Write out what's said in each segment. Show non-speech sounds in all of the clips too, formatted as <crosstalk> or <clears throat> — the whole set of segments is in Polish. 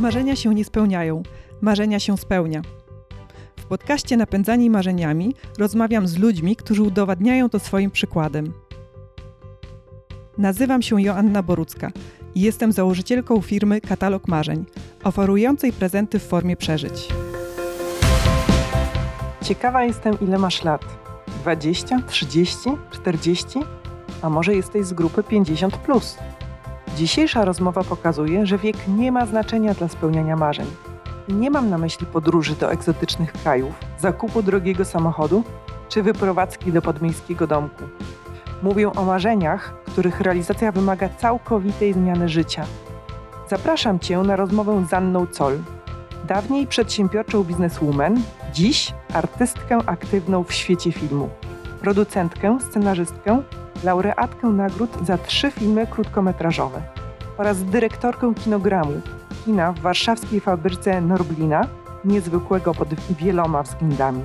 Marzenia się nie spełniają, marzenia się spełnia. W podcaście Napędzani Marzeniami rozmawiam z ludźmi, którzy udowadniają to swoim przykładem. Nazywam się Joanna Borucka i jestem założycielką firmy Katalog Marzeń, oferującej prezenty w formie przeżyć. Ciekawa jestem, ile masz lat. 20, 30, 40? A może jesteś z grupy 50? Plus? Dzisiejsza rozmowa pokazuje, że wiek nie ma znaczenia dla spełniania marzeń. Nie mam na myśli podróży do egzotycznych krajów, zakupu drogiego samochodu czy wyprowadzki do podmiejskiego domku. Mówię o marzeniach, których realizacja wymaga całkowitej zmiany życia. Zapraszam Cię na rozmowę z Anną Col, dawniej przedsiębiorczą bizneswoman, dziś artystkę aktywną w świecie filmu, producentkę, scenarzystkę, laureatkę nagród za trzy filmy krótkometrażowe oraz dyrektorkę kinogramu kina w warszawskiej fabryce Norblina, niezwykłego pod wieloma względami.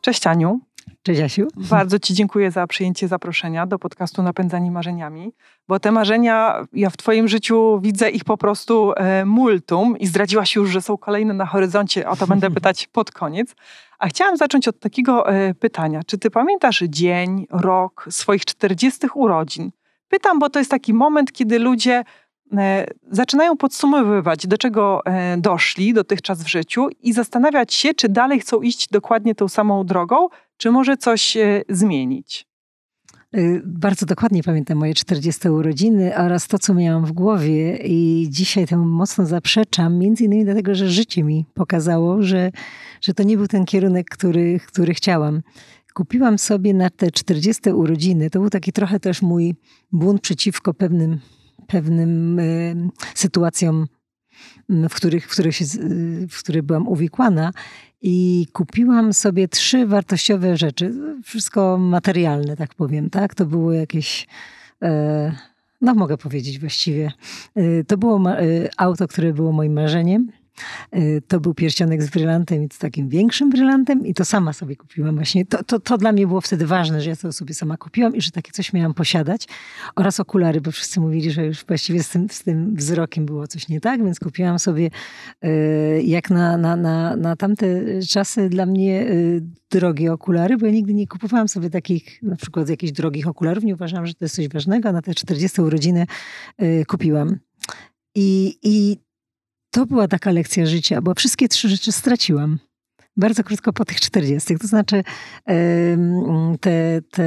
Cześć Aniu. Cześć Asiu. Bardzo Ci dziękuję za przyjęcie zaproszenia do podcastu Napędzani Marzeniami, bo te marzenia, ja w Twoim życiu widzę ich po prostu e, multum i zdradziłaś już, że są kolejne na horyzoncie, o to będę <laughs> pytać pod koniec. A chciałam zacząć od takiego e, pytania. Czy Ty pamiętasz dzień, rok swoich 40 urodzin? Pytam, bo to jest taki moment, kiedy ludzie e, zaczynają podsumowywać, do czego doszli dotychczas w życiu i zastanawiać się, czy dalej chcą iść dokładnie tą samą drogą, czy może coś zmienić? Y, bardzo dokładnie pamiętam moje 40 urodziny oraz to, co miałam w głowie, i dzisiaj temu mocno zaprzeczam, między innymi dlatego, że życie mi pokazało, że, że to nie był ten kierunek, który, który chciałam. Kupiłam sobie na te 40 urodziny, to był taki trochę też mój błąd przeciwko pewnym, pewnym y, sytuacjom, w których, w, których się, w których byłam uwikłana i kupiłam sobie trzy wartościowe rzeczy. Wszystko materialne, tak powiem, tak? To było jakieś. E, no, mogę powiedzieć właściwie. E, to było e, auto, które było moim marzeniem. Y, to był pierścionek z brylantem i z takim większym brylantem i to sama sobie kupiłam właśnie. To, to, to dla mnie było wtedy ważne, że ja to sobie sama kupiłam i że takie coś miałam posiadać. Oraz okulary, bo wszyscy mówili, że już właściwie z tym, z tym wzrokiem było coś nie tak, więc kupiłam sobie y, jak na, na, na, na tamte czasy dla mnie y, drogie okulary, bo ja nigdy nie kupowałam sobie takich na przykład jakichś drogich okularów. Nie uważałam, że to jest coś ważnego, na te 40 urodziny kupiłam. I, I to była taka lekcja życia, bo wszystkie trzy rzeczy straciłam. Bardzo krótko po tych 40. To znaczy, te, te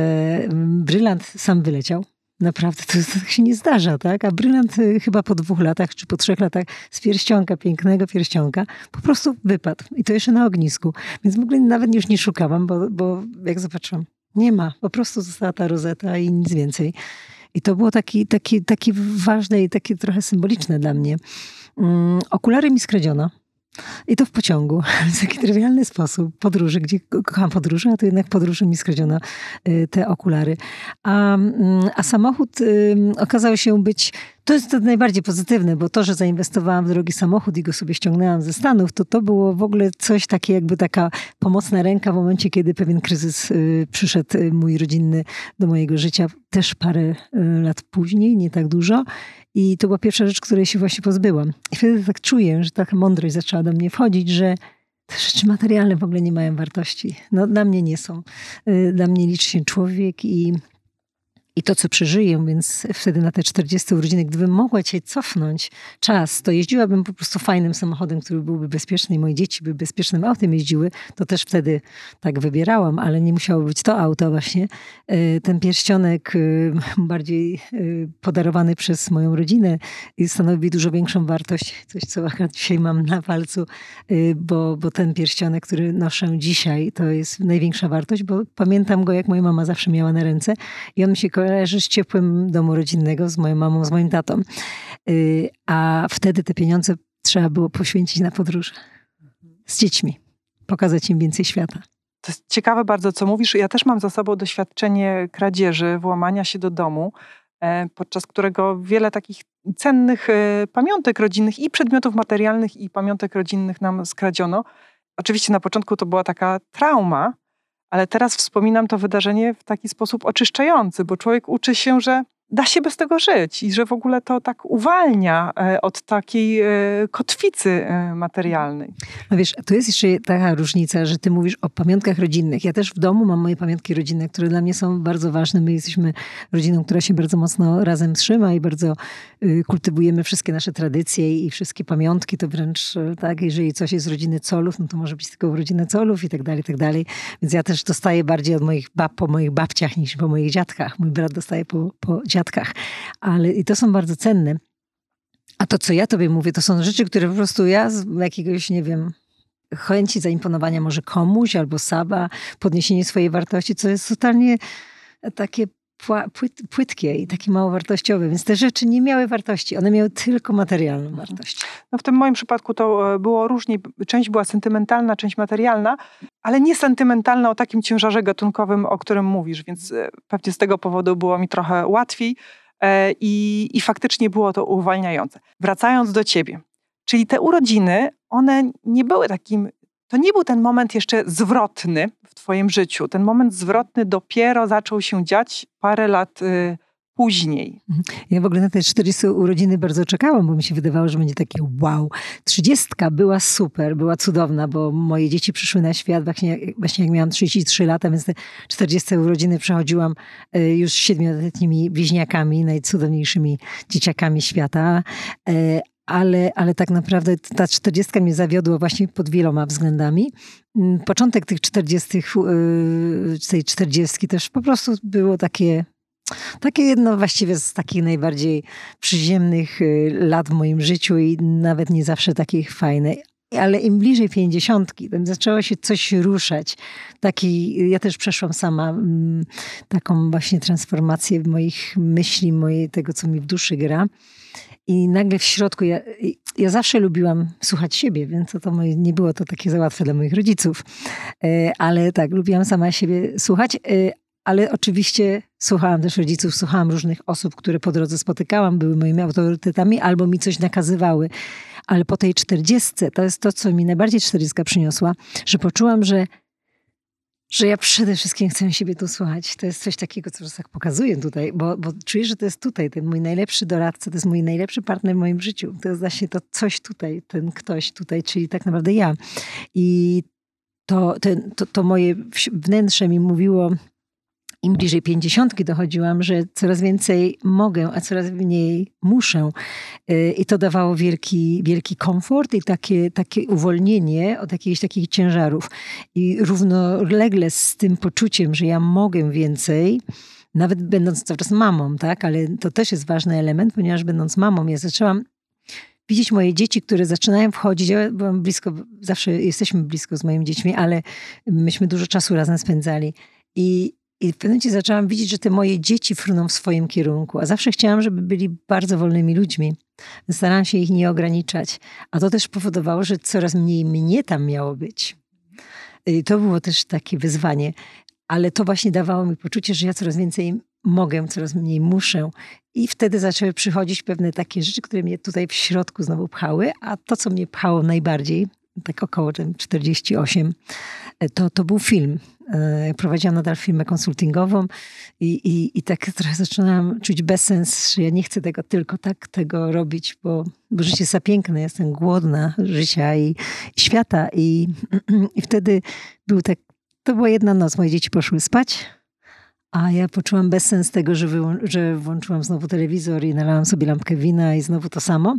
brylant sam wyleciał. Naprawdę, to, to tak się nie zdarza, tak? A brylant y, chyba po dwóch latach, czy po trzech latach z pierścionka, pięknego pierścionka, po prostu wypadł. I to jeszcze na ognisku. Więc w ogóle nawet już nie szukałam, bo, bo jak zobaczyłam, nie ma. Po prostu została ta rozeta i nic więcej. I to było taki, taki, taki ważne i takie trochę symboliczne dla mnie. Mm, okulary mi skradziono. I to w pociągu, <laughs> w taki trywialny sposób, podróży, gdzie kocham podróże, a to jednak podróży mi skradziono y, te okulary. A, mm, a samochód okazał się być to jest to najbardziej pozytywne, bo to, że zainwestowałam w drogi samochód i go sobie ściągnęłam ze Stanów, to to było w ogóle coś takie jakby taka pomocna ręka w momencie, kiedy pewien kryzys y, przyszedł y, mój rodzinny do mojego życia też parę y, lat później, nie tak dużo. I to była pierwsza rzecz, której się właśnie pozbyłam. I wtedy tak czuję, że taka mądrość zaczęła do mnie wchodzić, że te rzeczy materialne w ogóle nie mają wartości. No, dla mnie nie są. Dla mnie liczy się człowiek i i to, co przeżyję, więc wtedy na te 40 urodziny, gdybym mogła cię cofnąć czas, to jeździłabym po prostu fajnym samochodem, który byłby bezpieczny i moje dzieci by bezpiecznym autem jeździły, to też wtedy tak wybierałam, ale nie musiało być to auto właśnie. E, ten pierścionek e, <laughs> bardziej e, podarowany przez moją rodzinę stanowi dużo większą wartość, coś co akurat dzisiaj mam na palcu, bo, bo ten pierścionek, który noszę dzisiaj, to jest największa wartość, bo pamiętam go, jak moja mama zawsze miała na ręce i on mi się z ciepłym domu rodzinnego, z moją mamą, z moim tatą. Y, a wtedy te pieniądze trzeba było poświęcić na podróże z dziećmi, pokazać im więcej świata. To jest ciekawe bardzo, co mówisz. Ja też mam za sobą doświadczenie kradzieży, włamania się do domu, e, podczas którego wiele takich cennych e, pamiątek rodzinnych i przedmiotów materialnych i pamiątek rodzinnych nam skradziono. Oczywiście na początku to była taka trauma, ale teraz wspominam to wydarzenie w taki sposób oczyszczający, bo człowiek uczy się, że da się bez tego żyć i że w ogóle to tak uwalnia e, od takiej e, kotwicy e, materialnej. No wiesz, to jest jeszcze taka różnica, że ty mówisz o pamiątkach rodzinnych. Ja też w domu mam moje pamiątki rodzinne, które dla mnie są bardzo ważne. My jesteśmy rodziną, która się bardzo mocno razem trzyma i bardzo y, kultywujemy wszystkie nasze tradycje i wszystkie pamiątki. To wręcz tak, jeżeli coś jest z rodziny Colów, no to może być tylko rodziny Colów i tak dalej, i tak dalej. Więc ja też dostaję bardziej od moich bab, po moich babciach niż po moich dziadkach. Mój brat dostaje po, po dziadkach. Ale i to są bardzo cenne. A to, co ja tobie mówię, to są rzeczy, które po prostu ja z jakiegoś, nie wiem, chęci zaimponowania może komuś albo Saba, podniesienie swojej wartości, co jest totalnie takie płyt, płytkie i takie mało wartościowe, więc te rzeczy nie miały wartości, one miały tylko materialną mhm. wartość. No w tym moim przypadku to e, było różnie, część była sentymentalna, część materialna, ale nie sentymentalna o takim ciężarze gatunkowym, o którym mówisz, więc e, pewnie z tego powodu było mi trochę łatwiej e, i, i faktycznie było to uwalniające. Wracając do ciebie, czyli te urodziny, one nie były takim to nie był ten moment jeszcze zwrotny w Twoim życiu. Ten moment zwrotny dopiero zaczął się dziać parę lat y, później. Mhm. Ja w ogóle na te 40 urodziny bardzo czekałam, bo mi się wydawało, że będzie takie wow. 30 była super, była cudowna, bo moje dzieci przyszły na świat właśnie, właśnie jak miałam 33 lata, więc te 40 urodziny przechodziłam y, już siedmioletnimi bliźniakami, najcudowniejszymi dzieciakami świata. Y, ale, ale tak naprawdę ta czterdziestka mnie zawiodła właśnie pod wieloma względami. Mm, początek tych czterdziestych, yy, tej czterdziestki też po prostu było takie, takie jedno właściwie z takich najbardziej przyziemnych yy, lat w moim życiu i nawet nie zawsze takich fajnych. Ale im bliżej pięćdziesiątki, tam zaczęło się coś ruszać. Taki, ja też przeszłam sama mm, taką właśnie transformację moich myśli, mojej, tego, co mi w duszy gra. I nagle w środku, ja, ja zawsze lubiłam słuchać siebie, więc to, to moje, nie było to takie za łatwe dla moich rodziców. E, ale tak, lubiłam sama siebie słuchać, e, ale oczywiście słuchałam też rodziców, słuchałam różnych osób, które po drodze spotykałam, były moimi autorytetami albo mi coś nakazywały. Ale po tej czterdziestce, to jest to, co mi najbardziej czterdziestka przyniosła, że poczułam, że że ja przede wszystkim chcę siebie tu słuchać. To jest coś takiego, co tak pokazuję tutaj, bo, bo czuję, że to jest tutaj, ten mój najlepszy doradca, to jest mój najlepszy partner w moim życiu. To jest właśnie to coś tutaj, ten ktoś tutaj, czyli tak naprawdę ja. I to, ten, to, to moje wnętrze mi mówiło, im bliżej pięćdziesiątki dochodziłam, że coraz więcej mogę, a coraz mniej muszę. Y, I to dawało wielki, wielki komfort i takie, takie uwolnienie od jakichś takich ciężarów. I równolegle z tym poczuciem, że ja mogę więcej, nawet będąc cały czas mamą, tak? Ale to też jest ważny element, ponieważ będąc mamą, ja zaczęłam widzieć moje dzieci, które zaczynają wchodzić. Ja byłam blisko, zawsze jesteśmy blisko z moimi dziećmi, ale myśmy dużo czasu razem spędzali. I i w pewnym momencie zaczęłam widzieć, że te moje dzieci fruną w swoim kierunku, a zawsze chciałam, żeby byli bardzo wolnymi ludźmi. Starałam się ich nie ograniczać, a to też powodowało, że coraz mniej mnie tam miało być. I to było też takie wyzwanie, ale to właśnie dawało mi poczucie, że ja coraz więcej mogę, coraz mniej muszę. I wtedy zaczęły przychodzić pewne takie rzeczy, które mnie tutaj w środku znowu pchały, a to, co mnie pchało najbardziej, tak około 48, to, to był film. E, prowadziłam nadal firmę konsultingową i, i, i tak trochę zaczynałam czuć bezsens, że ja nie chcę tego tylko tak tego robić, bo, bo życie jest za piękne, jestem głodna życia i, i świata. I, <clears throat> I wtedy był tak, to była jedna noc, moje dzieci poszły spać, a ja poczułam bezsens tego, że, że włączyłam znowu telewizor i nalałam sobie lampkę wina i znowu to samo.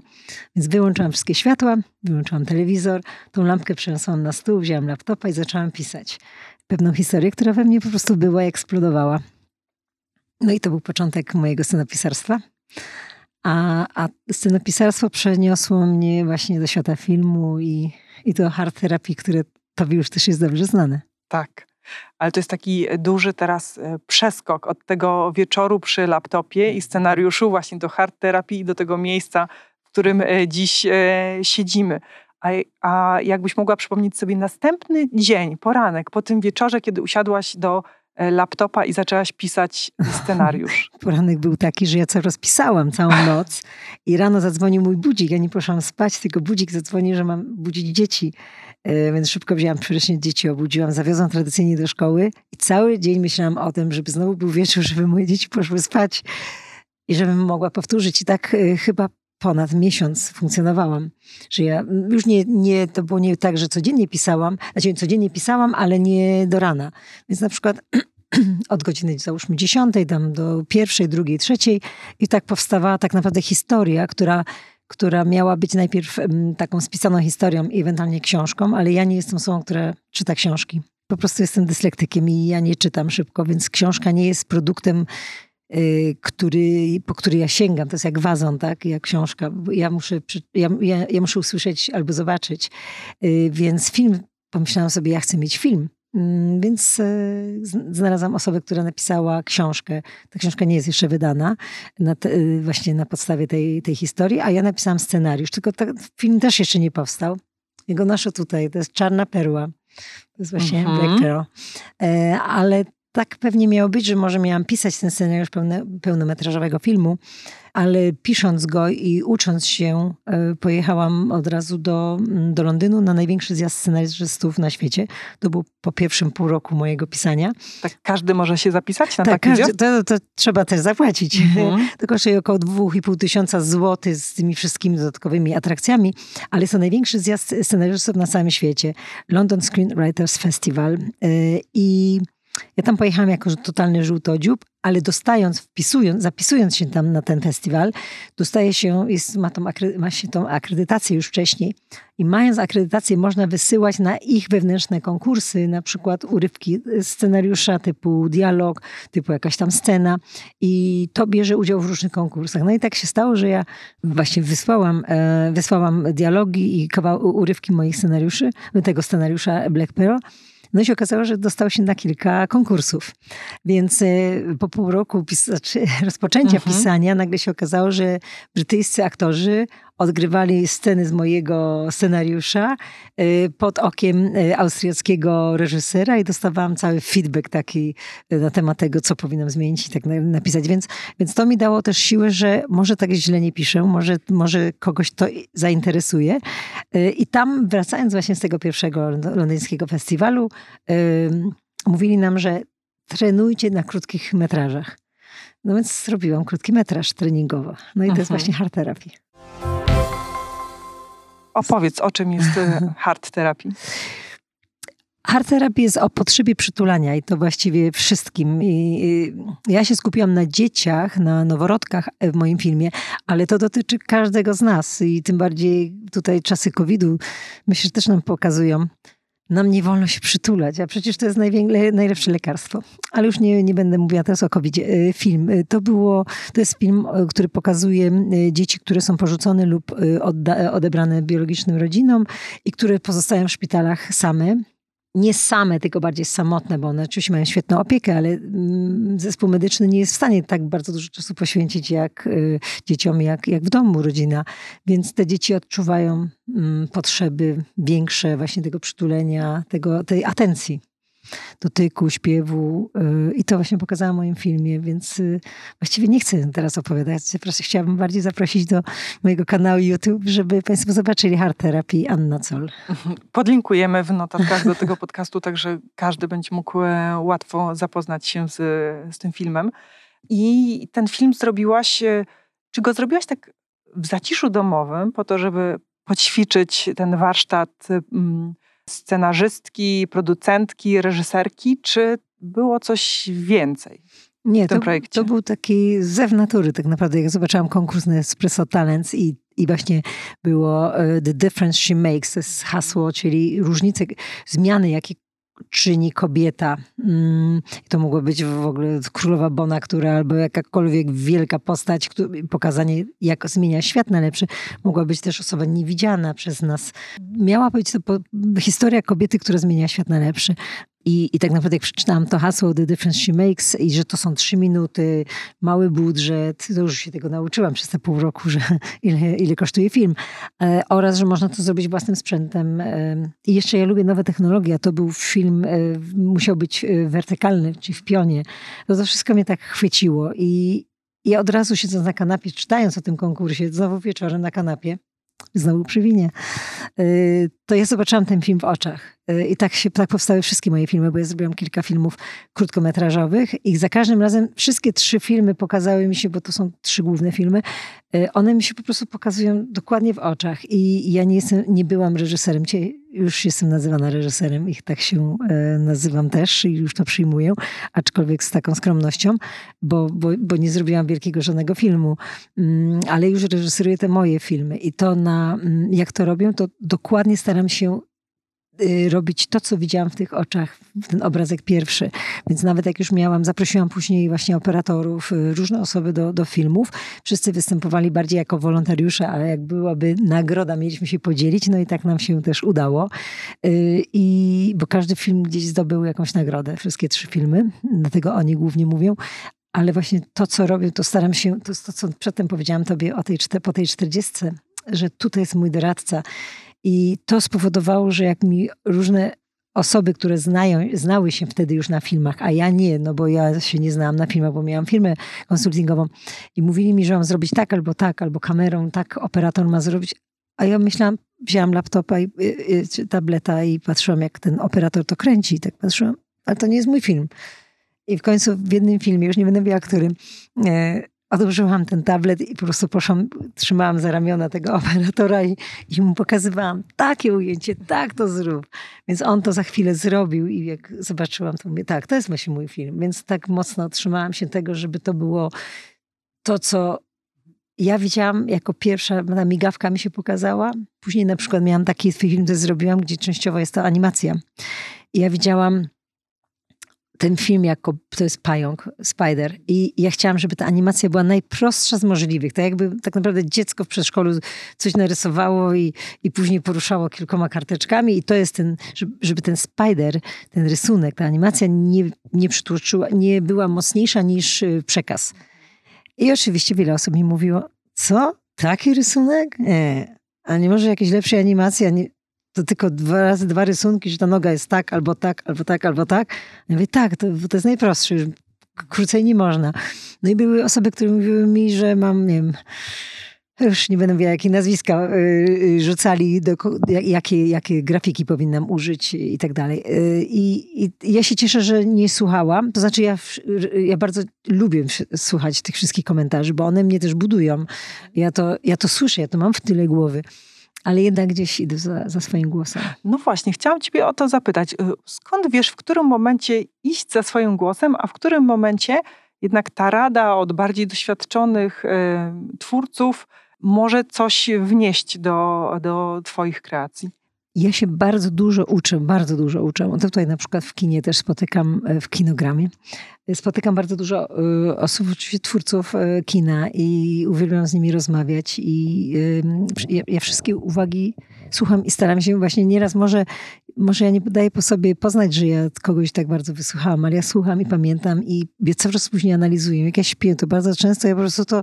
Więc wyłączyłam wszystkie światła, wyłączyłam telewizor, tą lampkę przeniosłam na stół, wzięłam laptopa i zaczęłam pisać pewną historię, która we mnie po prostu była i eksplodowała. No i to był początek mojego scenopisarstwa. A, a scenopisarstwo przeniosło mnie właśnie do świata filmu i, i do hard terapii, które tobie już też jest dobrze znane. Tak. Ale to jest taki duży teraz e, przeskok od tego wieczoru przy laptopie i scenariuszu właśnie do hard terapii i do tego miejsca, w którym e, dziś e, siedzimy. A, a jakbyś mogła przypomnieć sobie następny dzień, poranek, po tym wieczorze, kiedy usiadłaś do laptopa i zaczęłaś pisać scenariusz? <laughs> Poranek był taki, że ja co rozpisałam całą <laughs> noc i rano zadzwonił mój budzik. Ja nie poszłam spać, tylko budzik zadzwonił, że mam budzić dzieci. E, więc szybko wzięłam prysznic, dzieci obudziłam, zawiozłam tradycyjnie do szkoły i cały dzień myślałam o tym, żeby znowu był wieczór, żeby moje dzieci poszły spać i żebym mogła powtórzyć. I tak e, chyba ponad miesiąc funkcjonowałam. Że ja już nie, nie, to było nie tak, że codziennie pisałam, znaczy codziennie pisałam, ale nie do rana. Więc na przykład <clears throat> od godziny załóżmy dziesiątej tam do pierwszej, drugiej, trzeciej i tak powstawała tak naprawdę historia, która która miała być najpierw taką spisaną historią i ewentualnie książką, ale ja nie jestem osobą, która czyta książki. Po prostu jestem dyslektykiem i ja nie czytam szybko, więc książka nie jest produktem, który, po który ja sięgam. To jest jak wazon, tak? Jak książka. Ja muszę, ja, ja, ja muszę usłyszeć albo zobaczyć. Y, więc film, pomyślałam sobie, ja chcę mieć film. Mm, więc e, znalazłam osobę, która napisała książkę. Ta książka nie jest jeszcze wydana na te, e, właśnie na podstawie tej, tej historii, a ja napisałam scenariusz, tylko film też jeszcze nie powstał. Jego nasze tutaj, to jest Czarna Perła. To jest właśnie mhm. Black Pearl. E, ale tak pewnie miało być, że może miałam pisać ten scenariusz pełne, pełnometrażowego filmu, ale pisząc go i ucząc się, e, pojechałam od razu do, mm, do Londynu na największy zjazd scenarzystów na świecie. To było po pierwszym pół roku mojego pisania. Tak każdy może się zapisać na tak, taki każdy, to, to, trzeba też zapłacić. Mhm. <laughs> To kosztuje około 2,5 tysiąca złotych z tymi wszystkimi dodatkowymi atrakcjami, ale jest to największy zjazd scenarzystów na całym świecie. London Screenwriters Festival. E, I ja tam pojechałam jako totalny żółtodziób, ale dostając, wpisując, zapisując się tam na ten festiwal, dostaje się, jest, ma, tą, ma się tą akredytację już wcześniej. I mając akredytację można wysyłać na ich wewnętrzne konkursy, na przykład urywki scenariusza typu dialog, typu jakaś tam scena. I to bierze udział w różnych konkursach. No i tak się stało, że ja właśnie wysłałam, e, wysłałam dialogi i kawał, urywki moich scenariuszy, tego scenariusza Black Pearl no i się okazało, że dostał się na kilka konkursów. Więc e, po pół roku znaczy <laughs> rozpoczęcia mhm. pisania nagle się okazało, że brytyjscy aktorzy odgrywali sceny z mojego scenariusza y, pod okiem y, austriackiego reżysera i dostawałam cały feedback taki y, na temat tego, co powinnam zmienić i tak napisać. Więc, więc to mi dało też siłę, że może tak źle nie piszę, może, może kogoś to zainteresuje. I tam wracając właśnie z tego pierwszego londyńskiego festiwalu, mówili nam, że trenujcie na krótkich metrażach. No więc zrobiłam krótki metraż treningowo. No i to jest mhm. właśnie hard therapy. Opowiedz, o czym jest e, <laughs> hard terapii. Hard therapy jest o potrzebie przytulania i to właściwie wszystkim. I ja się skupiłam na dzieciach, na noworodkach w moim filmie, ale to dotyczy każdego z nas i tym bardziej tutaj czasy COVID-u myślę, że też nam pokazują, nam nie wolno się przytulać, a przecież to jest najlepsze lekarstwo. Ale już nie, nie będę mówiła teraz o covid -zie. Film. Y, to było, to jest film, y, który pokazuje y, dzieci, które są porzucone lub odebrane biologicznym rodzinom i które pozostają w szpitalach same nie same, tylko bardziej samotne, bo one oczywiście mają świetną opiekę, ale mm, zespół medyczny nie jest w stanie tak bardzo dużo czasu poświęcić jak y, dzieciom, jak, jak w domu rodzina. Więc te dzieci odczuwają mm, potrzeby większe właśnie tego przytulenia, tego, tej atencji dotyku, śpiewu y, i to właśnie pokazałam w moim filmie, więc y, właściwie nie chcę teraz opowiadać. Proszę, chciałabym bardziej zaprosić do mojego kanału YouTube, żeby Państwo zobaczyli Hard Therapy Anna Col. Podlinkujemy w notatkach do tego podcastu, także każdy będzie mógł e, łatwo zapoznać się z, z tym filmem. I ten film zrobiłaś, e, czy go zrobiłaś tak w zaciszu domowym, po to, żeby poćwiczyć ten warsztat scenarzystki, producentki, reżyserki, czy było coś więcej? Nie, to, to, był taki zew natury tak naprawdę. Jak zobaczyłam konkurs na Espresso Talents i, i właśnie było uh, The Difference She Makes, to jest hasło, czyli różnice, zmiany, jakie czyni kobieta. Mm, to mogła być w ogóle królowa Bona, która albo jakakolwiek wielka postać, pokazanie jak zmienia świat na lepszy. Mogła być też osoba niewidziana przez nas. Miała być to historia kobiety, która zmienia świat na lepszy. I, I tak naprawdę jak przeczytałam to hasło The Difference She Makes i że to są trzy minuty, mały budżet, to już się tego nauczyłam przez te pół roku, że <laughs> ile, ile kosztuje film. E, oraz, że można to zrobić własnym sprzętem. E, I jeszcze ja lubię nowe technologie, a to był film, e, musiał być e, wertykalny, czyli w pionie. To, to wszystko mnie tak chwyciło i ja od razu siedząc na kanapie, czytając o tym konkursie, znowu wieczorem na kanapie, znowu przy winie, y, to ja zobaczyłam ten film w oczach. Y, I tak, się, tak powstały wszystkie moje filmy, bo ja zrobiłam kilka filmów krótkometrażowych i za każdym razem wszystkie trzy filmy pokazały mi się, bo to są trzy główne filmy, y, one mi się po prostu pokazują dokładnie w oczach. I ja nie, jestem, nie byłam reżyserem, już jestem nazywana reżyserem i tak się nazywam też i już to przyjmuję, aczkolwiek z taką skromnością, bo, bo, bo nie zrobiłam wielkiego żadnego filmu, mm, ale już reżyseruję te moje filmy i to na, mm, jak to robią, to dokładnie staram się robić to, co widziałam w tych oczach, w ten obrazek pierwszy. Więc nawet jak już miałam, zaprosiłam później właśnie operatorów, y, różne osoby do, do filmów. Wszyscy występowali bardziej jako wolontariusze, ale jak byłaby nagroda, mieliśmy się podzielić, no i tak nam się też udało. Y, I, bo każdy film gdzieś zdobył jakąś nagrodę, wszystkie trzy filmy, dlatego oni głównie mówią ale właśnie to, co robię, to staram się, to to, co przedtem powiedziałam tobie o tej, po tej czterdziestce, że tutaj jest mój doradca. I to spowodowało, że jak mi różne osoby, które znają, znały się wtedy już na filmach, a ja nie, no bo ja się nie znałam na filmach, bo miałam firmę konsultingową i mówili mi, że mam zrobić tak albo tak, albo kamerą, tak operator ma zrobić, a ja myślałam, wzięłam laptopa i y, tableta i patrzyłam, jak ten operator to kręci i tak patrzyłam, ale to nie jest mój film. I w końcu w jednym filmie, już nie będę mówiła którym, e, odłożyłam ten tablet i po prostu poszłam, trzymałam za ramiona tego operatora i, i mu pokazywałam takie ujęcie, tak to zrób. Więc on to za chwilę zrobił i jak zobaczyłam, to mówię, tak, to jest właśnie mój film. Więc tak mocno trzymałam się tego, żeby to było to, co ja widziałam jako pierwsza, ta migawka mi się pokazała. Później na przykład miałam taki film, który zrobiłam, gdzie częściowo jest to animacja. I ja widziałam ten film jako, to jest pająk, Spider i ja chciałam, żeby ta animacja była najprostsza z możliwych. To jakby tak naprawdę dziecko w przedszkolu coś narysowało i, i później poruszało kilkoma karteczkami i to jest ten, żeby ten Spider, ten rysunek, ta animacja nie, nie przytłoczyła, nie była mocniejsza niż y, przekaz. I oczywiście wiele osób mi mówiło, co? Taki rysunek? Nie. A nie może jakiejś lepszej animacji? To tylko dwa razy dwa rysunki, że ta noga jest tak, albo tak, albo tak, albo tak. Ja mówię, tak, to, to jest najprostsze, krócej nie można. No i były osoby, które mówiły mi, że mam, nie wiem, już nie będę mówiła, jakie nazwiska yy, rzucali, do, jakie, jakie grafiki powinnam użyć i tak dalej. Y, I, ja się cieszę, że nie słuchałam. To znaczy, ja, ja bardzo lubię słuchać tych wszystkich komentarzy, bo one mnie też budują. Ja to, ja to słyszę, ja to mam w tyle głowy ale jednak gdzieś idę za, za, swoim głosem. No właśnie, chciałam Ciebie o to zapytać. Y, skąd wiesz, w którym momencie iść za swoim głosem, a w którym momencie jednak ta rada od bardziej doświadczonych y, twórców może coś wnieść do, do Twoich kreacji? Ja się bardzo dużo uczę, bardzo dużo uczę. To tutaj na przykład w kinie też spotykam, e, w kinogramie, spotykam bardzo dużo e, osób, oczywiście twórców e, kina i uwielbiam z nimi rozmawiać i ja, ja wszystkie uwagi słucham i staram się właśnie nieraz może, może ja nie daję po sobie poznać, że ja kogoś tak bardzo wysłuchałam, ale ja słucham i pamiętam i ja cały czas później analizuję. Jak ja śpię, to bardzo często ja po prostu to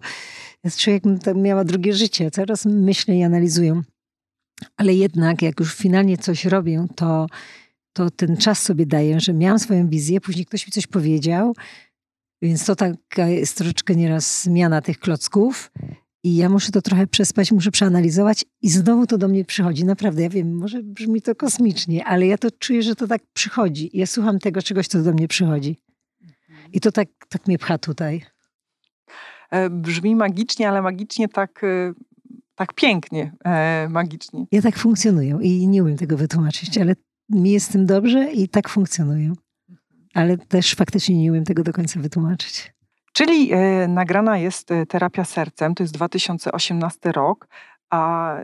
jest jakbym miała drugie życie. Czas myślę i analizuję. Ale jednak, jak już finalnie coś robię, to, to ten czas sobie daję, że miałam swoją wizję, później ktoś mi coś powiedział, więc to taka jest troszeczkę nieraz zmiana tych klocków. I ja muszę to trochę przespać, muszę przeanalizować i znowu to do mnie przychodzi. Naprawdę, ja wiem, może brzmi to kosmicznie, ale ja to czuję, że to tak przychodzi. Ja słucham tego czegoś, co do mnie przychodzi. I to tak, tak mnie pcha tutaj. E, brzmi magicznie, ale magicznie tak e, tak pięknie, e, magicznie. Ja tak funkcjonuję i nie umiem tego wytłumaczyć, ale mi jest z tym dobrze i tak funkcjonuję. Ale też faktycznie nie umiem tego do końca wytłumaczyć. Czyli e, nagrana jest e, terapia sercem, to jest 2018 rok, a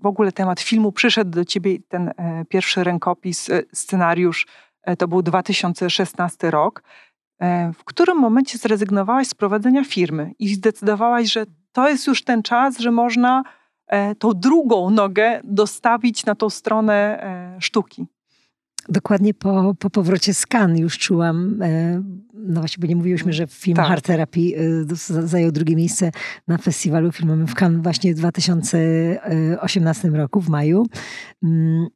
w ogóle temat filmu przyszedł do ciebie, ten e, pierwszy rękopis, e, scenariusz, e, to był 2016 rok. W którym momencie zrezygnowałaś z prowadzenia firmy i zdecydowałaś, że to jest już ten czas, że można e, tą drugą nogę dostawić na tą stronę e, sztuki. Dokładnie po, po powrocie z Cannes już czułam, e, no właśnie, bo nie mówiłyśmy, że film tak. Hard Therapy zajął drugie miejsce na festiwalu filmowym w Cannes właśnie w 2018 roku, w maju, mm,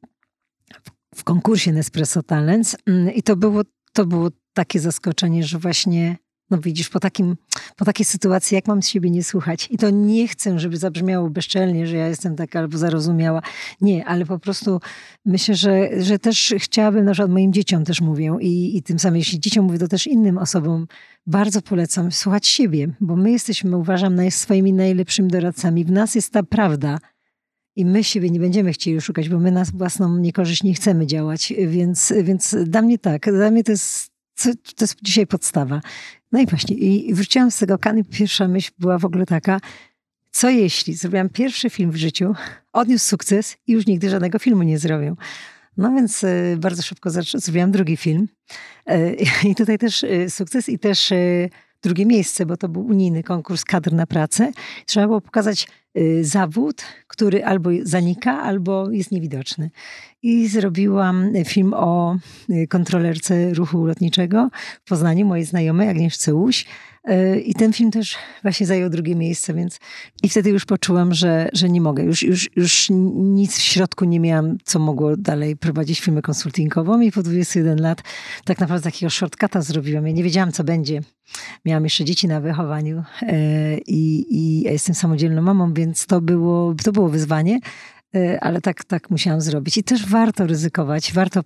w konkursie Nespresso Talents mm, i to było, to było takie zaskoczenie, że właśnie no widzisz, po, takim, po takiej sytuacji, jak mam z siebie nie słuchać? I to nie chcę, żeby zabrzmiało bezczelnie, że ja jestem taka albo zarozumiała. Nie, ale po prostu myślę, że, że też chciałabym, na przykład moim dzieciom też mówię i, i tym samym, jeśli dzieciom mówię, to też innym osobom bardzo polecam słuchać siebie, bo my jesteśmy, uważam, swoimi najlepszymi doradcami. W nas jest ta prawda. I my siebie nie będziemy chcieli szukać, bo my nas własną niekorzyść nie chcemy działać. Więc, więc dla mnie tak, dla mnie to jest to jest dzisiaj podstawa. No i właśnie, i wróciłam z tego kany. Pierwsza myśl była w ogóle taka, co jeśli zrobiłam pierwszy film w życiu, odniósł sukces i już nigdy żadnego filmu nie zrobię. No więc e, bardzo szybko zrobiłam drugi film. E, <laughs> I tutaj też e, sukces i też drugie miejsce, bo to był unijny konkurs kadr na pracę. Trzeba było pokazać zawód, który albo zanika, albo jest niewidoczny i zrobiłam film o y, kontrolerce ruchu lotniczego w Poznaniu, mojej znajomej Agnieszce Łuś. Y, I ten film też właśnie zajął drugie miejsce, więc i wtedy już poczułam, że, że nie mogę. Już, już, już nic w środku nie miałam, co mogło dalej prowadzić firmę konsultingową i po 21 lat tak naprawdę takiego shortcuta zrobiłam. Ja nie wiedziałam, co będzie. Miałam jeszcze dzieci na wychowaniu y, i, i ja jestem samodzielną mamą, więc to było, to było wyzwanie, Y, ale tak, tak musiałam zrobić. I też warto ryzykować, warto.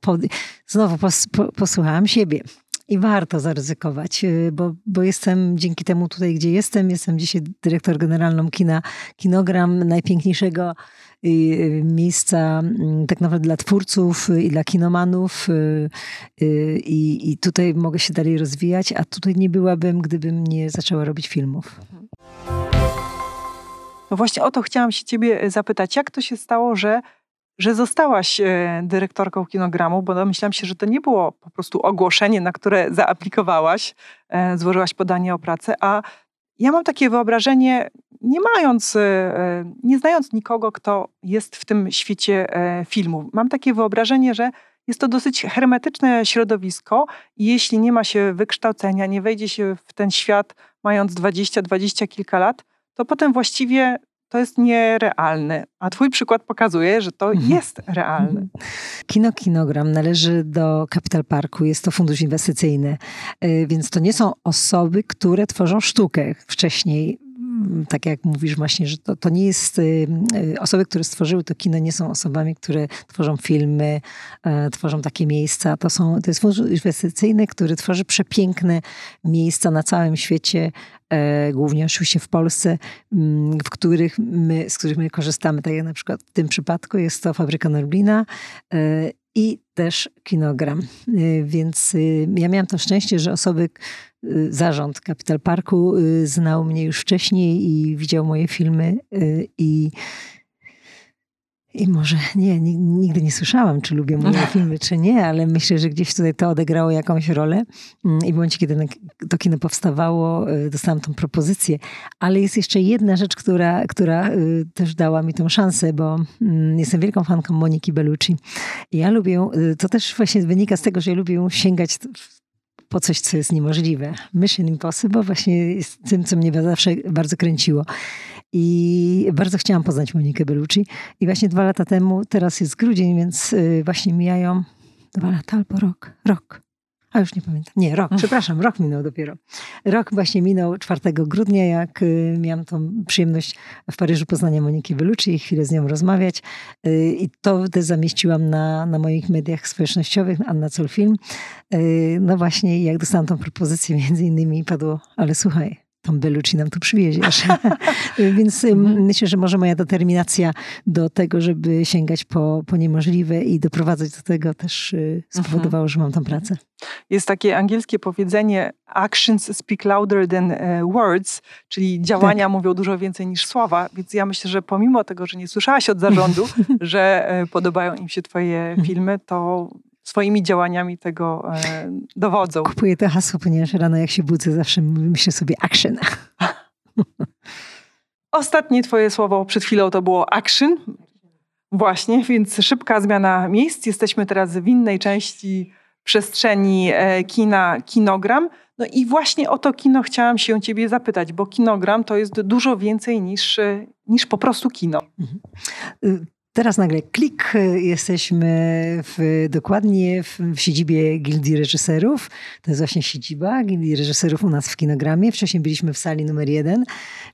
Pod... Znowu pos, po, posłuchałam siebie. I warto zaryzykować, y, bo, bo jestem dzięki temu tutaj, gdzie jestem. Jestem dzisiaj dyrektor generalną kina Kinogram, najpiękniejszego y, miejsca mm, tak naprawdę dla twórców i dla kinomanów. I, I tutaj mogę się dalej rozwijać, a tutaj nie byłabym, gdybym nie zaczęła robić filmów. No właśnie o to chciałam się ciebie zapytać. Jak to się stało, że, że zostałaś e, dyrektorką kinogramu? Bo domyślam się, że to nie było po prostu ogłoszenie, na które zaaplikowałaś, e, złożyłaś podanie o pracę, a ja mam takie wyobrażenie, nie mając, nie znając nikogo, kto jest w tym świecie filmu, mam takie wyobrażenie, że jest to dosyć hermetyczne środowisko i jeśli nie ma się wykształcenia, nie wejdzie się w ten świat mając 20, 20 kilka lat, to potem właściwie to jest nierealne. A twój przykład pokazuje, że to mhm. jest realne. Mhm. Kino Kinogram należy do Capital Parku, jest to fundusz inwestycyjny, y, więc to nie są osoby, które tworzą sztukę. Wcześniej mm, tak jak mówisz właśnie, że to, to nie jest, y, y, osoby, które stworzyły to kino nie są osobami, które tworzą filmy, tworzą takie miejsca. To, są, to jest fundusz inwestycyjny, który tworzy przepiękne miejsca na całym świecie, głównie oczywiście w Polsce, mm, w których my, z których my korzystamy. Tak jak na przykład w tym przypadku jest to fabryka Norblina e, i też kinogram. E, więc ja miałam to szczęście, że osoby, zarząd Capital Parku znał mnie już wcześniej i widział moje filmy i i może nie, nigdy nie słyszałam, czy lubię moje <laughs> filmy, czy nie, ale myślę, że gdzieś tutaj to odegrało jakąś rolę. Mm, I w momencie, kiedy to kino powstawało, y, dostałam tą propozycję. Ale jest jeszcze jedna rzecz, która, która y, też dała mi tą szansę, bo mm, jestem wielką fanką Moniki Bellucci. Ja lubię, y, to też właśnie wynika z tego, że ja lubię sięgać po coś, co jest niemożliwe. Mission Impossible właśnie jest tym, co mnie zawsze bardzo kręciło. I bardzo chciałam poznać Monikę Bellucci. I właśnie dwa lata temu, teraz jest grudzień, więc y, właśnie mijają dwa lata albo rok. Rok. A już nie pamiętam. Nie, rok, przepraszam, rok minął dopiero. Rok właśnie minął 4 grudnia, jak y, miałam tą przyjemność w Paryżu poznania Moniki Bellucci i chwilę z nią rozmawiać. Y, I to zamieściłam na, na moich mediach społecznościowych, Anna Colfilm. No właśnie, jak dostałam tą propozycję, między innymi padło, ale słuchaj, tą Bellucci nam tu przywieziesz. <laughs> Więc mhm. myślę, że może moja determinacja do tego, żeby sięgać po, po niemożliwe i doprowadzać do tego też y, spowodowało, mhm. że mam tą pracę. Jest takie angielskie powiedzenie actions speak louder than e, words, czyli działania tak. mówią dużo więcej niż słowa, więc ja myślę, że pomimo tego, że nie słyszałaś od zarządu, <laughs> że e, podobają im się twoje mhm. filmy, to swoimi działaniami tego e, dowodzą. Kupuję to hasło, ponieważ rano jak się budzę, zawsze myślę sobie action. <laughs> Ostatnie twoje słowo przed chwilą to było action. Właśnie, więc szybka zmiana miejsc. Jesteśmy teraz w innej części przestrzeni e, kina Kinogram. No i właśnie o to kino chciałam się ciebie zapytać, bo kinogram to jest dużo więcej niż, e, niż po prostu kino. Teraz nagle klik, jesteśmy w, dokładnie w, w, siedzibie Gildii Reżyserów. To jest właśnie siedziba Gildii Reżyserów u nas w kinogramie. Wcześniej byliśmy w sali numer jeden,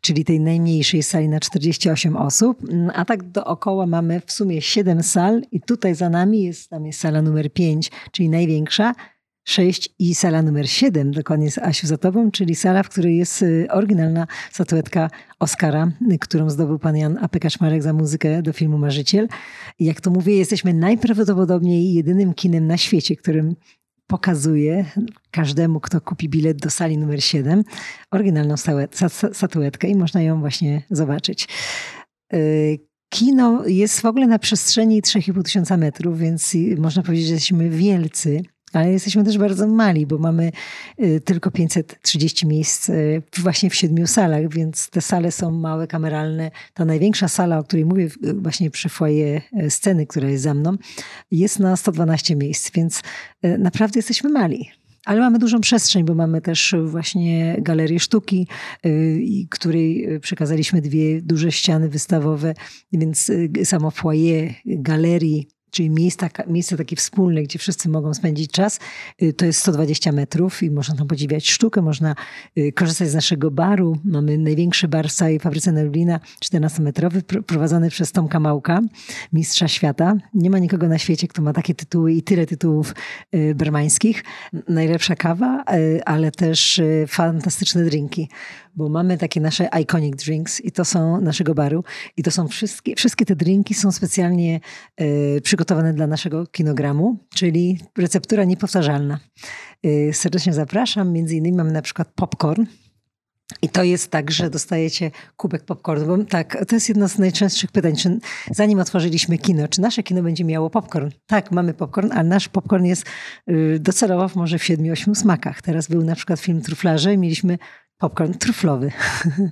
czyli tej najmniejszej sali na 48 osób. A tak dookoła mamy w sumie 7 sal i tutaj za nami jest, tam jest sala numer 5, czyli największa. 6 i sala numer 7, dokładnie z Asiu za tobą, czyli sala, w której jest y, oryginalna statuetka Oscara, y, którą zdobył pan Jan A.P. Kaczmarek za muzykę do filmu Marzyciel. I jak to mówię, jesteśmy najprawdopodobniej jedynym kinem na świecie, którym pokazuje każdemu, kto kupi bilet do sali numer 7, oryginalną statuetkę i można ją właśnie zobaczyć. Y, kino jest w ogóle na przestrzeni 3,5 tysiąca metrów, więc można powiedzieć, że jesteśmy wielcy ale jesteśmy też bardzo mali, bo mamy y, tylko 530 miejsc y, właśnie w siedmiu salach, więc te sale są małe, kameralne. Ta największa sala, o której mówię właśnie przy foje y, sceny, która jest za mną, jest na 112 miejsc, więc naprawdę jesteśmy mali. Ale mamy dużą przestrzeń, bo mamy też właśnie galerię sztuki, której przekazaliśmy dwie duże ściany wystawowe, więc samo foyer galerii czyli miejsca, miejsce takie wspólne, gdzie wszyscy mogą spędzić czas, y, to jest 120 metrów i można tam podziwiać sztukę, można y, korzystać z naszego baru. Mamy największy bar w całej fabryce Nerlina, 14-metrowy, prowadzony przez Tomka Małka, mistrza świata. Nie ma nikogo na świecie, kto ma takie tytuły i tyle tytułów y, bermańskich. Najlepsza kawa, ale też fantastyczne drinki bo mamy takie nasze iconic drinks i to są naszego baru i to są wszystkie, wszystkie te drinki są specjalnie y, przygotowane dla naszego kinogramu, czyli receptura niepowtarzalna. Y, serdecznie zapraszam, między innymi mamy na przykład popcorn, i to jest tak, że dostajecie kubek popcornu. Bo tak, to jest jedno z najczęstszych pytań. Czy zanim otworzyliśmy kino, czy nasze kino będzie miało popcorn? Tak, mamy popcorn, ale nasz popcorn jest y, docelowo może w siedmiu, ośmiu smakach. Teraz był na przykład film Truflarze i mieliśmy popcorn truflowy. <laughs>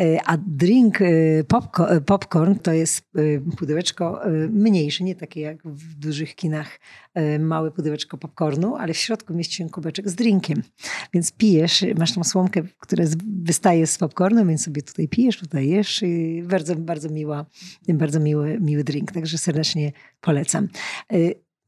E, a drink e, popcorn, popcorn to jest e, pudełeczko mniejsze, nie takie jak w dużych kinach, małe pudełeczko popcornu, ale w środku mieści się kubeczek z drinkiem. Więc pijesz, masz tą słomkę, która wystaje z popcornu, więc sobie tutaj pijesz, tutaj jesz. Bardzo, bardzo miła, bardzo miły, miły drink, także serdecznie polecam.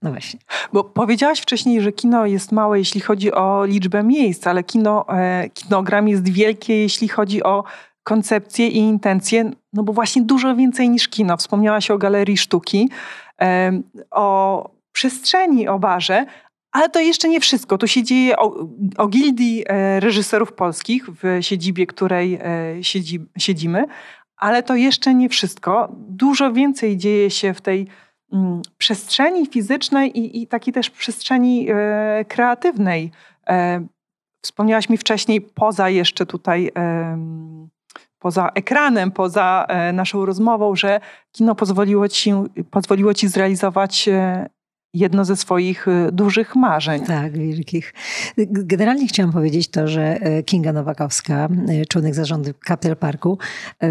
No właśnie. Bo powiedziałaś wcześniej, że kino jest małe, jeśli chodzi o liczbę miejsc, ale kino, e, kinogram jest wielkie, jeśli chodzi o koncepcję i intencje, no bo właśnie dużo więcej niż kino. Wspomniałaś o galerii sztuki, e, o przestrzeni, o barze, ale to jeszcze nie wszystko. Tu się dzieje o, o gildii e, reżyserów polskich w siedzibie, której siedzi, siedzimy, ale to jeszcze nie wszystko. Dużo więcej dzieje się w tej przestrzeni fizycznej i, i takiej też przestrzeni e, kreatywnej. E, wspomniałaś mi wcześniej, poza jeszcze tutaj, poza ekranem, poza e, naszą rozmową, że kino pozwoliło ci, pozwoliło ci zrealizować jedno ze swoich y, dużych marzeń. Tak, wielkich. Generalnie chciałam powiedzieć to, że e, Kinga Nowakowska, e, członek zarządu Capital Parku, e,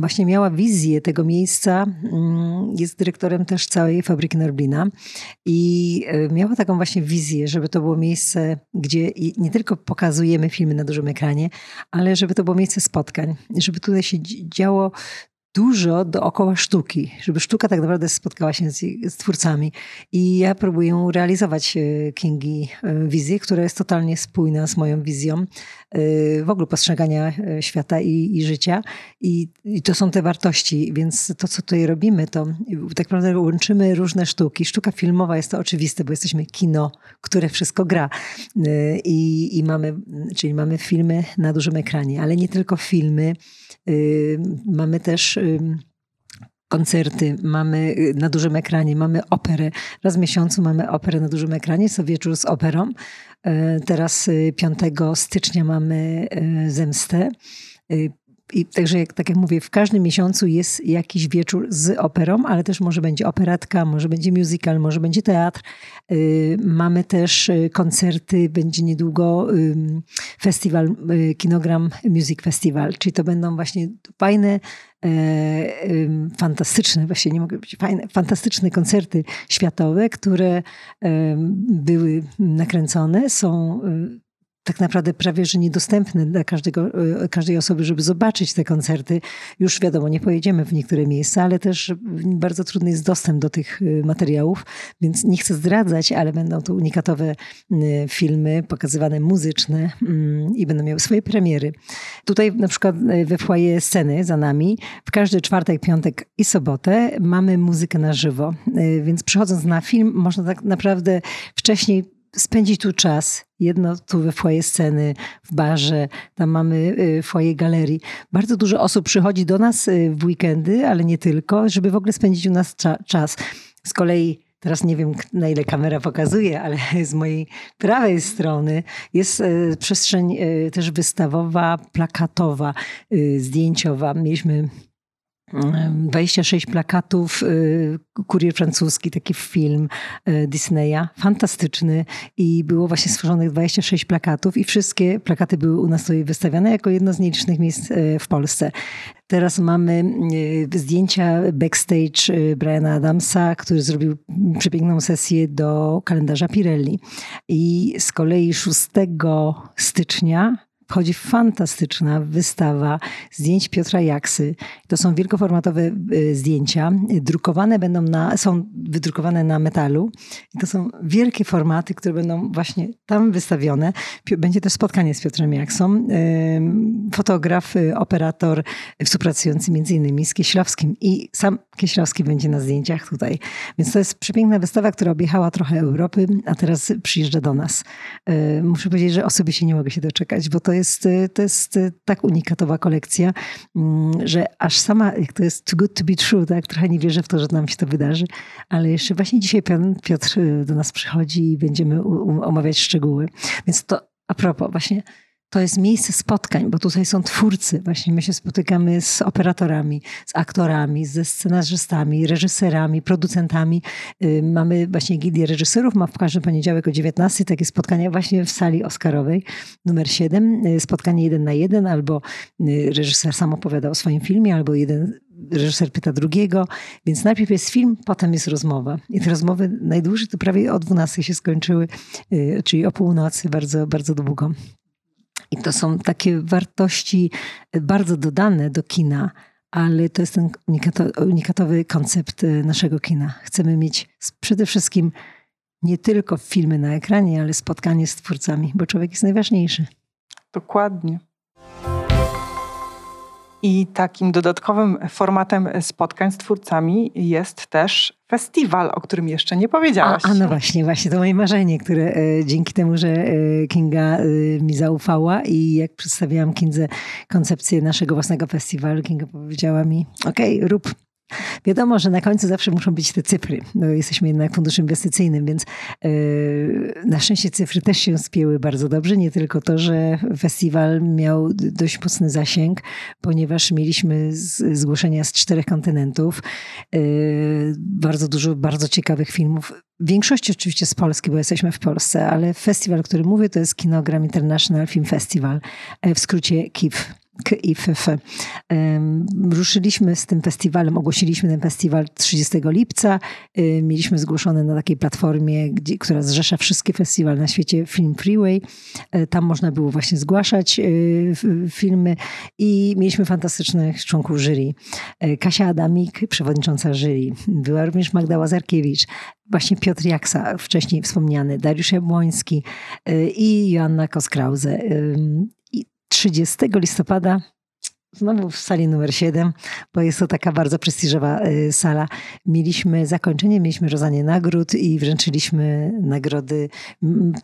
właśnie miała wizję tego miejsca. Mm, jest dyrektorem też całej fabryki Norblina i miała taką właśnie wizję, żeby to było miejsce, gdzie nie tylko pokazujemy filmy na dużym ekranie, ale żeby to było miejsce spotkań, żeby tutaj się działo dużo dookoła sztuki, żeby sztuka tak naprawdę spotkała się z, z twórcami. I ja próbuję realizować e, Kingi e, wizję, która jest totalnie spójna z moją wizją e, w ogóle postrzegania świata i, i życia. I, I, to są te wartości, więc to, co tutaj robimy, to tak naprawdę łączymy różne sztuki. Sztuka filmowa jest to oczywiste, bo jesteśmy kino, które wszystko gra. I, i mamy, czyli mamy filmy na dużym ekranie, ale nie tylko filmy, mamy też koncerty, mamy y, na dużym ekranie, mamy operę. Raz w miesiącu mamy operę na dużym ekranie, co wieczór z operą. E, teraz 5 y, stycznia mamy Zemstę. I także, jak, tak jak mówię, w każdym miesiącu jest jakiś wieczór z operą, ale też może będzie operetka, może będzie musical, może będzie teatr. Y, mamy też y, koncerty, będzie niedługo festiwal, y, Kinogram Music Festival, czyli to będą właśnie fajne, e, fantastyczne, właśnie nie mogę być fajne, fantastyczne koncerty światowe, które były nakręcone, są tak naprawdę prawie że niedostępne dla każdego, e, każdej osoby, żeby zobaczyć te koncerty. Już wiadomo, nie pojedziemy w niektóre miejsca, ale też bardzo trudny jest dostęp do tych e, materiałów, więc nie chcę zdradzać, ale będą to unikatowe filmy pokazywane muzyczne mm, i będą miały swoje premiery. Tutaj na przykład e, we foyer sceny za nami w każdy czwartek, piątek i sobotę mamy muzykę na żywo, więc przychodząc na film można tak naprawdę wcześniej spędzić tu czas. Jedno tu we foyer sceny, w barze, tam mamy y, foyer galerii. Bardzo dużo osób przychodzi do nas y, w weekendy, ale nie tylko, żeby w ogóle spędzić u nas cza czas. Z kolei Teraz nie wiem, na ile kamera pokazuje, ale <laughs> z mojej prawej strony jest y, przestrzeń też wystawowa, plakatowa, zdjęciowa. Mieliśmy 26 plakatów, y, kurier francuski, taki film y, Disneya, fantastyczny i było właśnie stworzonych 26 plakatów i wszystkie plakaty były u nas tutaj wystawiane jako jedno z nielicznych miejsc y, w Polsce. Teraz mamy zdjęcia backstage Briana Adamsa, który zrobił przepiękną sesję do kalendarza Pirelli. I z kolei 6 stycznia wchodzi fantastyczna wystawa zdjęć Piotra Jaksy. To są wielkoformatowe y, zdjęcia. Drukowane będą na, są wydrukowane na metalu. To są wielkie formaty, które będą właśnie tam wystawione. Będzie też spotkanie z Piotrem Jaksą. Fotograf, y, operator współpracujący między innymi z Kieślowskim. I sam Kieślowski będzie na zdjęciach tutaj. Więc to jest przepiękna wystawa, która objechała trochę Europy, a teraz przyjeżdża do nas. Y, muszę powiedzieć, że osobiście nie mogę się doczekać, bo to jest jest, to jest tak unikatowa kolekcja, mm, że aż sama, to jest too good to be true, tak? Trochę nie wierzę w to, że nam się to wydarzy, ale jeszcze właśnie dzisiaj Piotr y, do nas przychodzi i będziemy omawiać szczegóły. Więc to a propos, właśnie to jest miejsce spotkań, bo tutaj są twórcy. Właśnie my się spotykamy z operatorami, z aktorami, ze scenarzystami, reżyserami, producentami. Y, mamy właśnie gildię reżyserów, ma w każdy poniedziałek o 19 takie spotkania właśnie w sali Oscarowej numer 7. Y, spotkanie jeden na jeden, albo y, reżyser sam opowiada o swoim filmie, albo jeden reżyser pyta drugiego, więc najpierw jest film, potem jest rozmowa. I te rozmowy najdłużej to prawie o 12 się skończyły, czyli o północy, bardzo, bardzo długo. I to są takie wartości bardzo dodane do kina, ale to jest ten unikatowy koncept e, naszego kina. Chcemy mieć przede wszystkim nie tylko filmy na ekranie, ale spotkanie z twórcami, bo człowiek jest najważniejszy. Dokładnie. I takim dodatkowym formatem spotkań z twórcami jest też festiwal, o którym jeszcze nie powiedziałaś. A, a no właśnie, właśnie to moje marzenie, które e, dzięki temu, że e, Kinga e, mi zaufała i jak przedstawiałam Kindze koncepcję naszego własnego festiwalu, Kinga powiedziała mi, okej, okay, rób Wiadomo, że na końcu zawsze muszą być te cyfry. No, jesteśmy jednak funduszem inwestycyjnym, więc yy, na szczęście cyfry też się spięły bardzo dobrze. Nie tylko to, że festiwal miał dość mocny zasięg, ponieważ mieliśmy z, zgłoszenia z czterech kontynentów, yy, bardzo dużo bardzo ciekawych filmów. W większości oczywiście z Polski, bo jesteśmy w Polsce, ale festiwal, o którym mówię, to jest Kinogram International Film Festival, w skrócie KIF. KIFF. Ruszyliśmy z tym festiwalem, ogłosiliśmy ten festiwal 30 lipca. Mieliśmy zgłoszone na takiej platformie, gdzie, która zrzesza wszystkie festiwale na świecie, Film Freeway. E, tam można było właśnie zgłaszać e, filmy i mieliśmy fantastycznych członków jury. E, Kasia Adamik, przewodnicząca jury. Była również Magda Łazarkiewicz, właśnie Piotr Jaksa, wcześniej wspomniany, Dariusz Jabłoński i Joanna Koskrause. 30 listopada Znowu w sali numer 7, bo jest to taka bardzo prestiżowa y, sala. Mieliśmy zakończenie, mieliśmy rozdanie nagród i wręczyliśmy nagrody,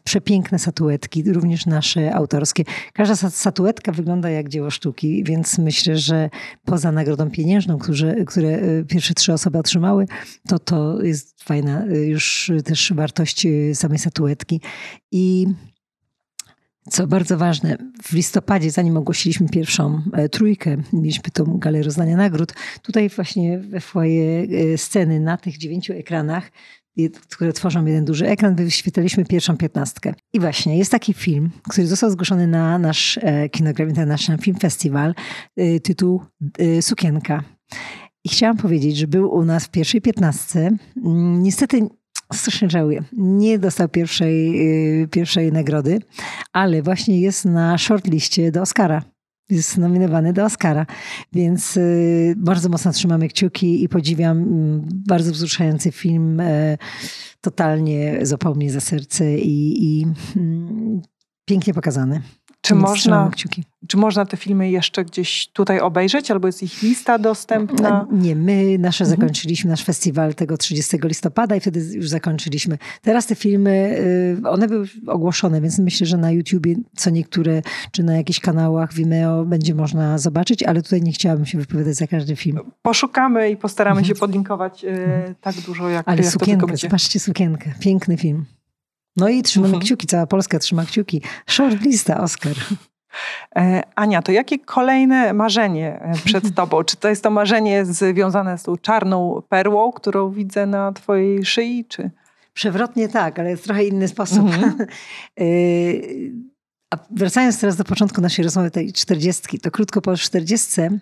przepiękne statuetki, również nasze autorskie. Każda statuetka wygląda jak dzieło sztuki, więc myślę, że poza nagrodą pieniężną, które, które y, pierwsze trzy osoby otrzymały, to to jest fajna y, już też wartość samej statuetki. I co bardzo ważne, w listopadzie, zanim ogłosiliśmy pierwszą e, trójkę, mieliśmy tą galę rozdania nagród, tutaj właśnie we foje e, sceny na tych dziewięciu ekranach, które tworzą jeden duży ekran, wyświetlaliśmy pierwszą piętnastkę. I właśnie jest taki film, który został zgłoszony na nasz e, Kinogram International Film Festival, tytuł Sukienka. I chciałam powiedzieć, że był u nas w pierwszej piętnastce. Mm, niestety strasznie żałuję. Nie dostał pierwszej, y, pierwszej nagrody, ale właśnie jest na shortliście do Oscara. Jest nominowany do Oscara, więc y, bardzo mocno trzymamy kciuki i podziwiam mm, bardzo wzruszający film. E, totalnie złapał mnie za serce i, i mm, pięknie pokazany. Czy można, czy można te filmy jeszcze gdzieś tutaj obejrzeć, albo jest ich lista dostępna? Nie, my nasze mhm. zakończyliśmy nasz festiwal tego 30 listopada i wtedy już zakończyliśmy. Teraz te filmy, y, one były ogłoszone, więc myślę, że na YouTubie co niektóre, czy na jakichś kanałach Vimeo będzie można zobaczyć, ale tutaj nie chciałabym się wypowiadać za każdy film. Poszukamy i postaramy się mhm. podlinkować y, tak dużo, jak, ale jak sukienkę, to będzie. zobaczcie sukienkę. Piękny film. No i trzymamy mhm. kciuki, cała Polska trzyma kciuki. Shortlista Oscar. E, Ania, to jakie kolejne marzenie e, przed <laughs> tobą? Czy to jest to marzenie związane z tą czarną perłą, którą widzę na twojej szyi, czy... Przewrotnie tak, ale w trochę inny sposób. Mhm. <laughs> E, a wracając teraz do początku naszej rozmowy, tej czterdziestki, to krótko po czterdziestce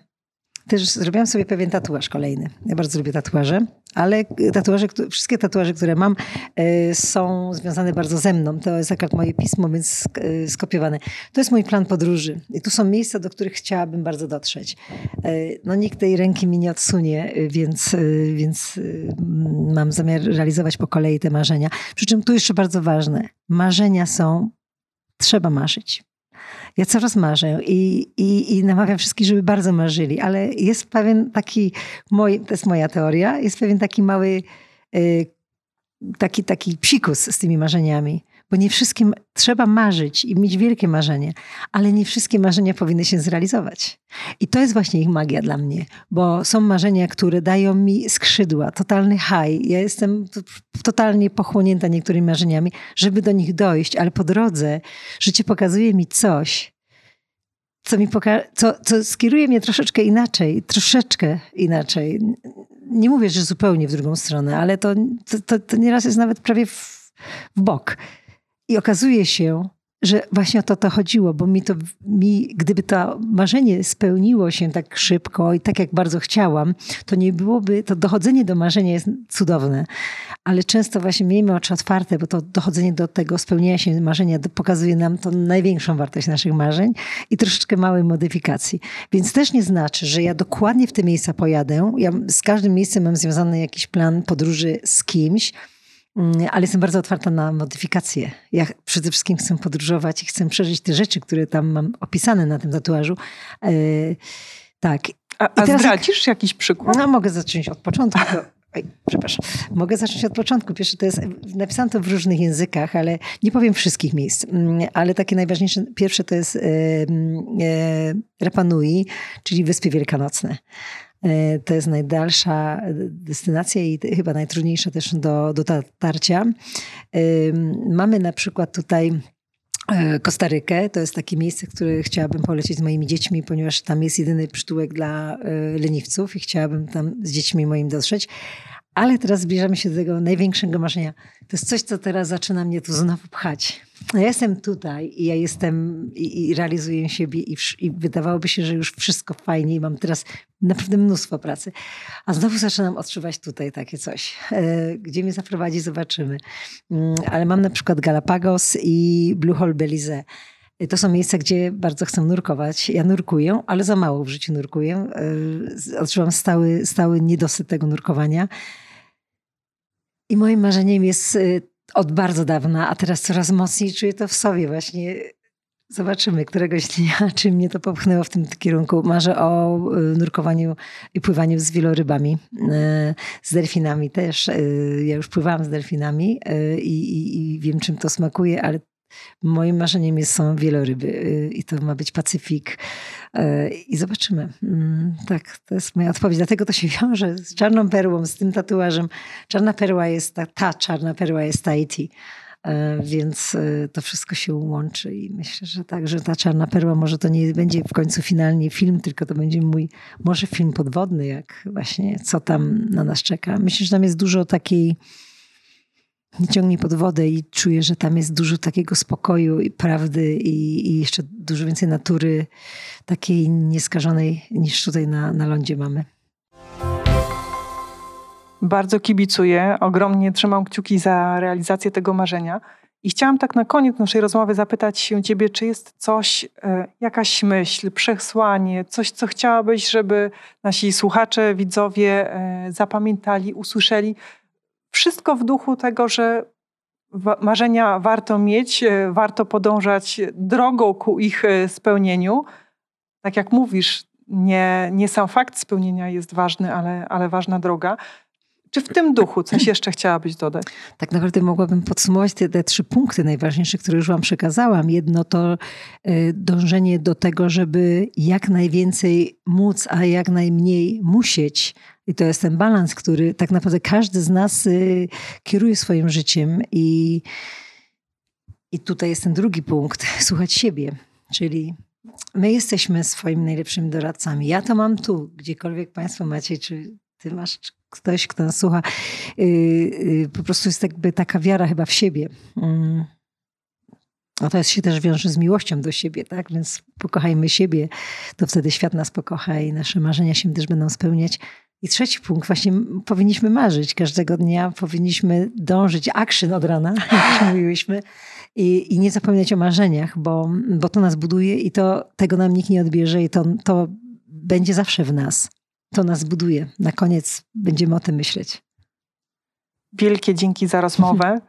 też zrobiłam sobie pewien tatuaż kolejny. Ja bardzo lubię tatuaże, ale tatuaże, wszystkie tatuaże, które mam, e, są związane bardzo ze mną. To jest akurat moje pismo, więc e, skopiowane. To jest mój plan podróży. I tu są miejsca, do których chciałabym bardzo dotrzeć. E, no nikt tej ręki mi nie odsunie, więc, więc mam zamiar realizować po kolei te marzenia. Przy czym tu jeszcze bardzo ważne. Marzenia są, trzeba marzyć. Ja coraz marzę i, i, i namawiam wszystkich, żeby bardzo marzyli, ale jest pewien taki, mój, to jest moja teoria, jest pewien taki mały, y, taki, taki psikus z tymi marzeniami bo nie wszystkim trzeba marzyć i mieć wielkie marzenie, ale nie wszystkie marzenia powinny się zrealizować. I to jest właśnie ich magia dla mnie, bo są marzenia, które dają mi skrzydła, totalny high. Ja jestem totalnie pochłonięta niektórymi marzeniami, żeby do nich dojść, ale po drodze życie pokazuje mi coś, co, mi poka- co, co skieruje mnie troszeczkę inaczej, troszeczkę inaczej. Nie mówię, że zupełnie w drugą stronę, ale to, to, to, to nieraz jest nawet prawie w, w bok. I okazuje się, że właśnie o to to chodziło, bo mi to, mi, gdyby to marzenie spełniło się tak szybko i tak jak bardzo chciałam, to nie byłoby, to dochodzenie do marzenia jest cudowne, ale często właśnie miejmy oczy otwarte, bo to dochodzenie do tego spełnienia się marzenia pokazuje nam tą największą wartość naszych marzeń i troszeczkę małej modyfikacji. Więc też nie znaczy, że ja dokładnie w te miejsca pojadę. Ja z każdym miejscem mam związany jakiś plan podróży z kimś, ale jestem bardzo otwarta na modyfikacje. Ja przede wszystkim chcę podróżować i chcę przeżyć te rzeczy, które tam mam opisane na tym tatuażu. E, tak. A, a zdradzisz jak... jakiś przykład? No, mogę zacząć od początku. <laughs> Oj, przepraszam. Mogę zacząć od początku. Pierwsze to jest, napisałam to w różnych językach, ale nie powiem wszystkich miejsc. Mm, ale takie najważniejsze, pierwsze to jest e, e, Rapanui, czyli Wyspy Wielkanocne. E, to jest najdalsza destynacja i chyba najtrudniejsza też do, do dotarcia. Mamy na przykład tutaj e, Kostarykę to jest takie miejsce, które chciałabym polecieć z moimi dziećmi, ponieważ tam jest jedyny przytułek dla e, leniwców i chciałabym tam z dziećmi moim dotrzeć. Ale teraz zbliżamy się do tego największego marzenia. To jest coś, co teraz zaczyna mnie tu znowu pchać. Ja jestem tutaj i ja jestem i, i realizuję siebie i, i, wydawałoby się, że już wszystko fajnie i mam teraz naprawdę mnóstwo pracy. A znowu zaczynam odczuwać tutaj takie coś. E, gdzie mnie zaprowadzi, zobaczymy. Mm, ale mam na przykład Galapagos i Blue Hole Belize. To są miejsca, gdzie bardzo chcę nurkować. Ja nurkuję, ale za mało w życiu nurkuję. E, odczuwam stały, stały niedosyt tego nurkowania. I moim marzeniem jest y, od bardzo dawna, a teraz coraz mocniej czuję to w sobie właśnie. Zobaczymy któregoś dnia, <laughs> czy mnie to popchnęło w tym kierunku. Marzę o y, nurkowaniu i pływaniu z wielorybami, y, z delfinami też. Ja już pływałam z delfinami i, i, i wiem, czym to smakuje, ale Moim marzeniem jest, są wieloryby y, i to ma być Pacyfik. Y, I zobaczymy. Mm, tak, to jest moja odpowiedź. Dlatego to się <laughs> wiąże z czarną perłą, z tym tatuażem. Czarna perła jest ta, ta czarna perła jest Tahiti. E, więc e, to wszystko się łączy i myślę, że tak, że ta czarna perła może to nie będzie w końcu finalnie film, tylko to będzie mój, może film podwodny, jak właśnie co tam na nas czeka. Myślę, że tam jest dużo takiej ciągnie pod wodę i czuję, że tam jest dużo takiego spokoju i prawdy i, i jeszcze dużo więcej natury takiej nieskażonej niż tutaj na, na lądzie mamy. Bardzo kibicuję, ogromnie trzymam kciuki za realizację tego marzenia. I chciałam tak na koniec naszej rozmowy zapytać się Ciebie, czy jest coś, e, jakaś myśl, przesłanie, coś, co chciałabyś, żeby nasi słuchacze, widzowie e, zapamiętali, usłyszeli. Wszystko w duchu tego, że marzenia warto mieć, e, warto podążać drogą ku ich spełnieniu. Tak jak mówisz, nie, nie sam fakt spełnienia jest ważny, ale, ale ważna droga. Czy w tym duchu coś jeszcze chciałabyś dodać? Tak naprawdę mogłabym podsumować te, te trzy punkty najważniejsze, które już Wam przekazałam. Jedno to y, dążenie do tego, żeby jak najwięcej móc, a jak najmniej musieć. I to jest ten balans, który tak naprawdę każdy z nas y, kieruje swoim życiem. I, I tutaj jest ten drugi punkt, <laughs> słuchać siebie. Czyli my jesteśmy swoimi najlepszymi doradcami. Ja to mam tu, gdziekolwiek Państwo macie, czy ty masz ktoś, kto nas słucha, yy, yy, po prostu jest jakby taka wiara chyba w siebie. Mm. A to jest, się też wiąże z miłością do siebie, tak? Więc pokochajmy siebie, to wtedy świat nas pokocha i nasze marzenia się też będą spełniać. I trzeci punkt, właśnie powinniśmy marzyć każdego dnia, powinniśmy dążyć, action od rana, <laughs> jak mówiłyśmy, i, i nie zapominać o marzeniach, bo, bo to nas buduje i to tego nam nikt nie odbierze i to, to będzie zawsze w nas to nas buduje. Na koniec będziemy o tym myśleć. Wielkie dzięki za rozmowę.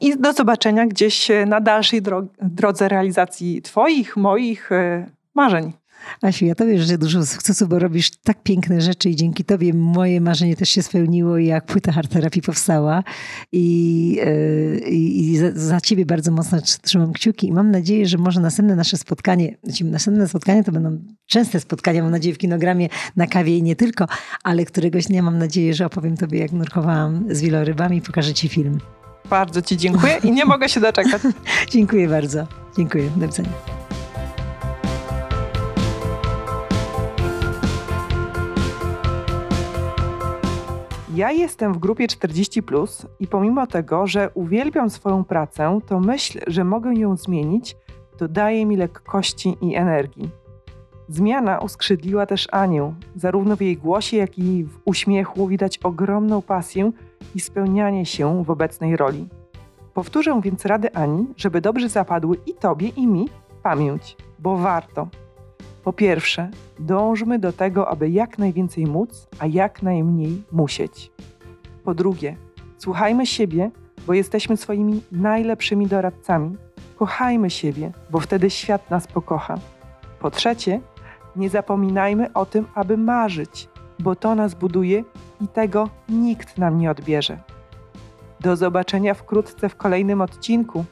I do zobaczenia gdzieś na dalszej drodze realizacji Twoich, moich e, marzeń. Asiu, ja Tobie życzę dużo sukcesu, bo robisz tak piękne rzeczy i dzięki Tobie moje marzenie też się spełniło, jak płyta hard terapii powstała. I, yy, i za, za, Ciebie bardzo mocno trzymam kciuki i mam nadzieję, że może następne nasze spotkanie, znaczy następne spotkanie to będą częste spotkania, mam nadzieję w kinogramie, na kawie i nie tylko, ale któregoś dnia mam nadzieję, że opowiem Tobie, jak nurkowałam z wielorybami i pokażę Ci film. Bardzo Ci dziękuję i nie mogę się doczekać. <laughs> dziękuję bardzo. Dziękuję. Do widzenia. Ja jestem w grupie 40 i pomimo tego, że uwielbiam swoją pracę, to myśl, że mogę ją zmienić, dodaje mi lekkości i energii. Zmiana uskrzydliła też Anię. Zarówno w jej głosie, jak i w uśmiechu widać ogromną pasję i spełnianie się w obecnej roli. Powtórzę więc rady Ani, żeby dobrze zapadły i tobie, i mi pamięć, bo warto. Po pierwsze, dążmy do tego, aby jak najwięcej móc, a jak najmniej musieć. Po drugie, słuchajmy siebie, bo jesteśmy swoimi najlepszymi doradcami. Kochajmy siebie, bo wtedy świat nas pokocha. Po trzecie, nie zapominajmy o tym, aby marzyć, bo to nas buduje i tego nikt nam nie odbierze. Do zobaczenia wkrótce w kolejnym odcinku.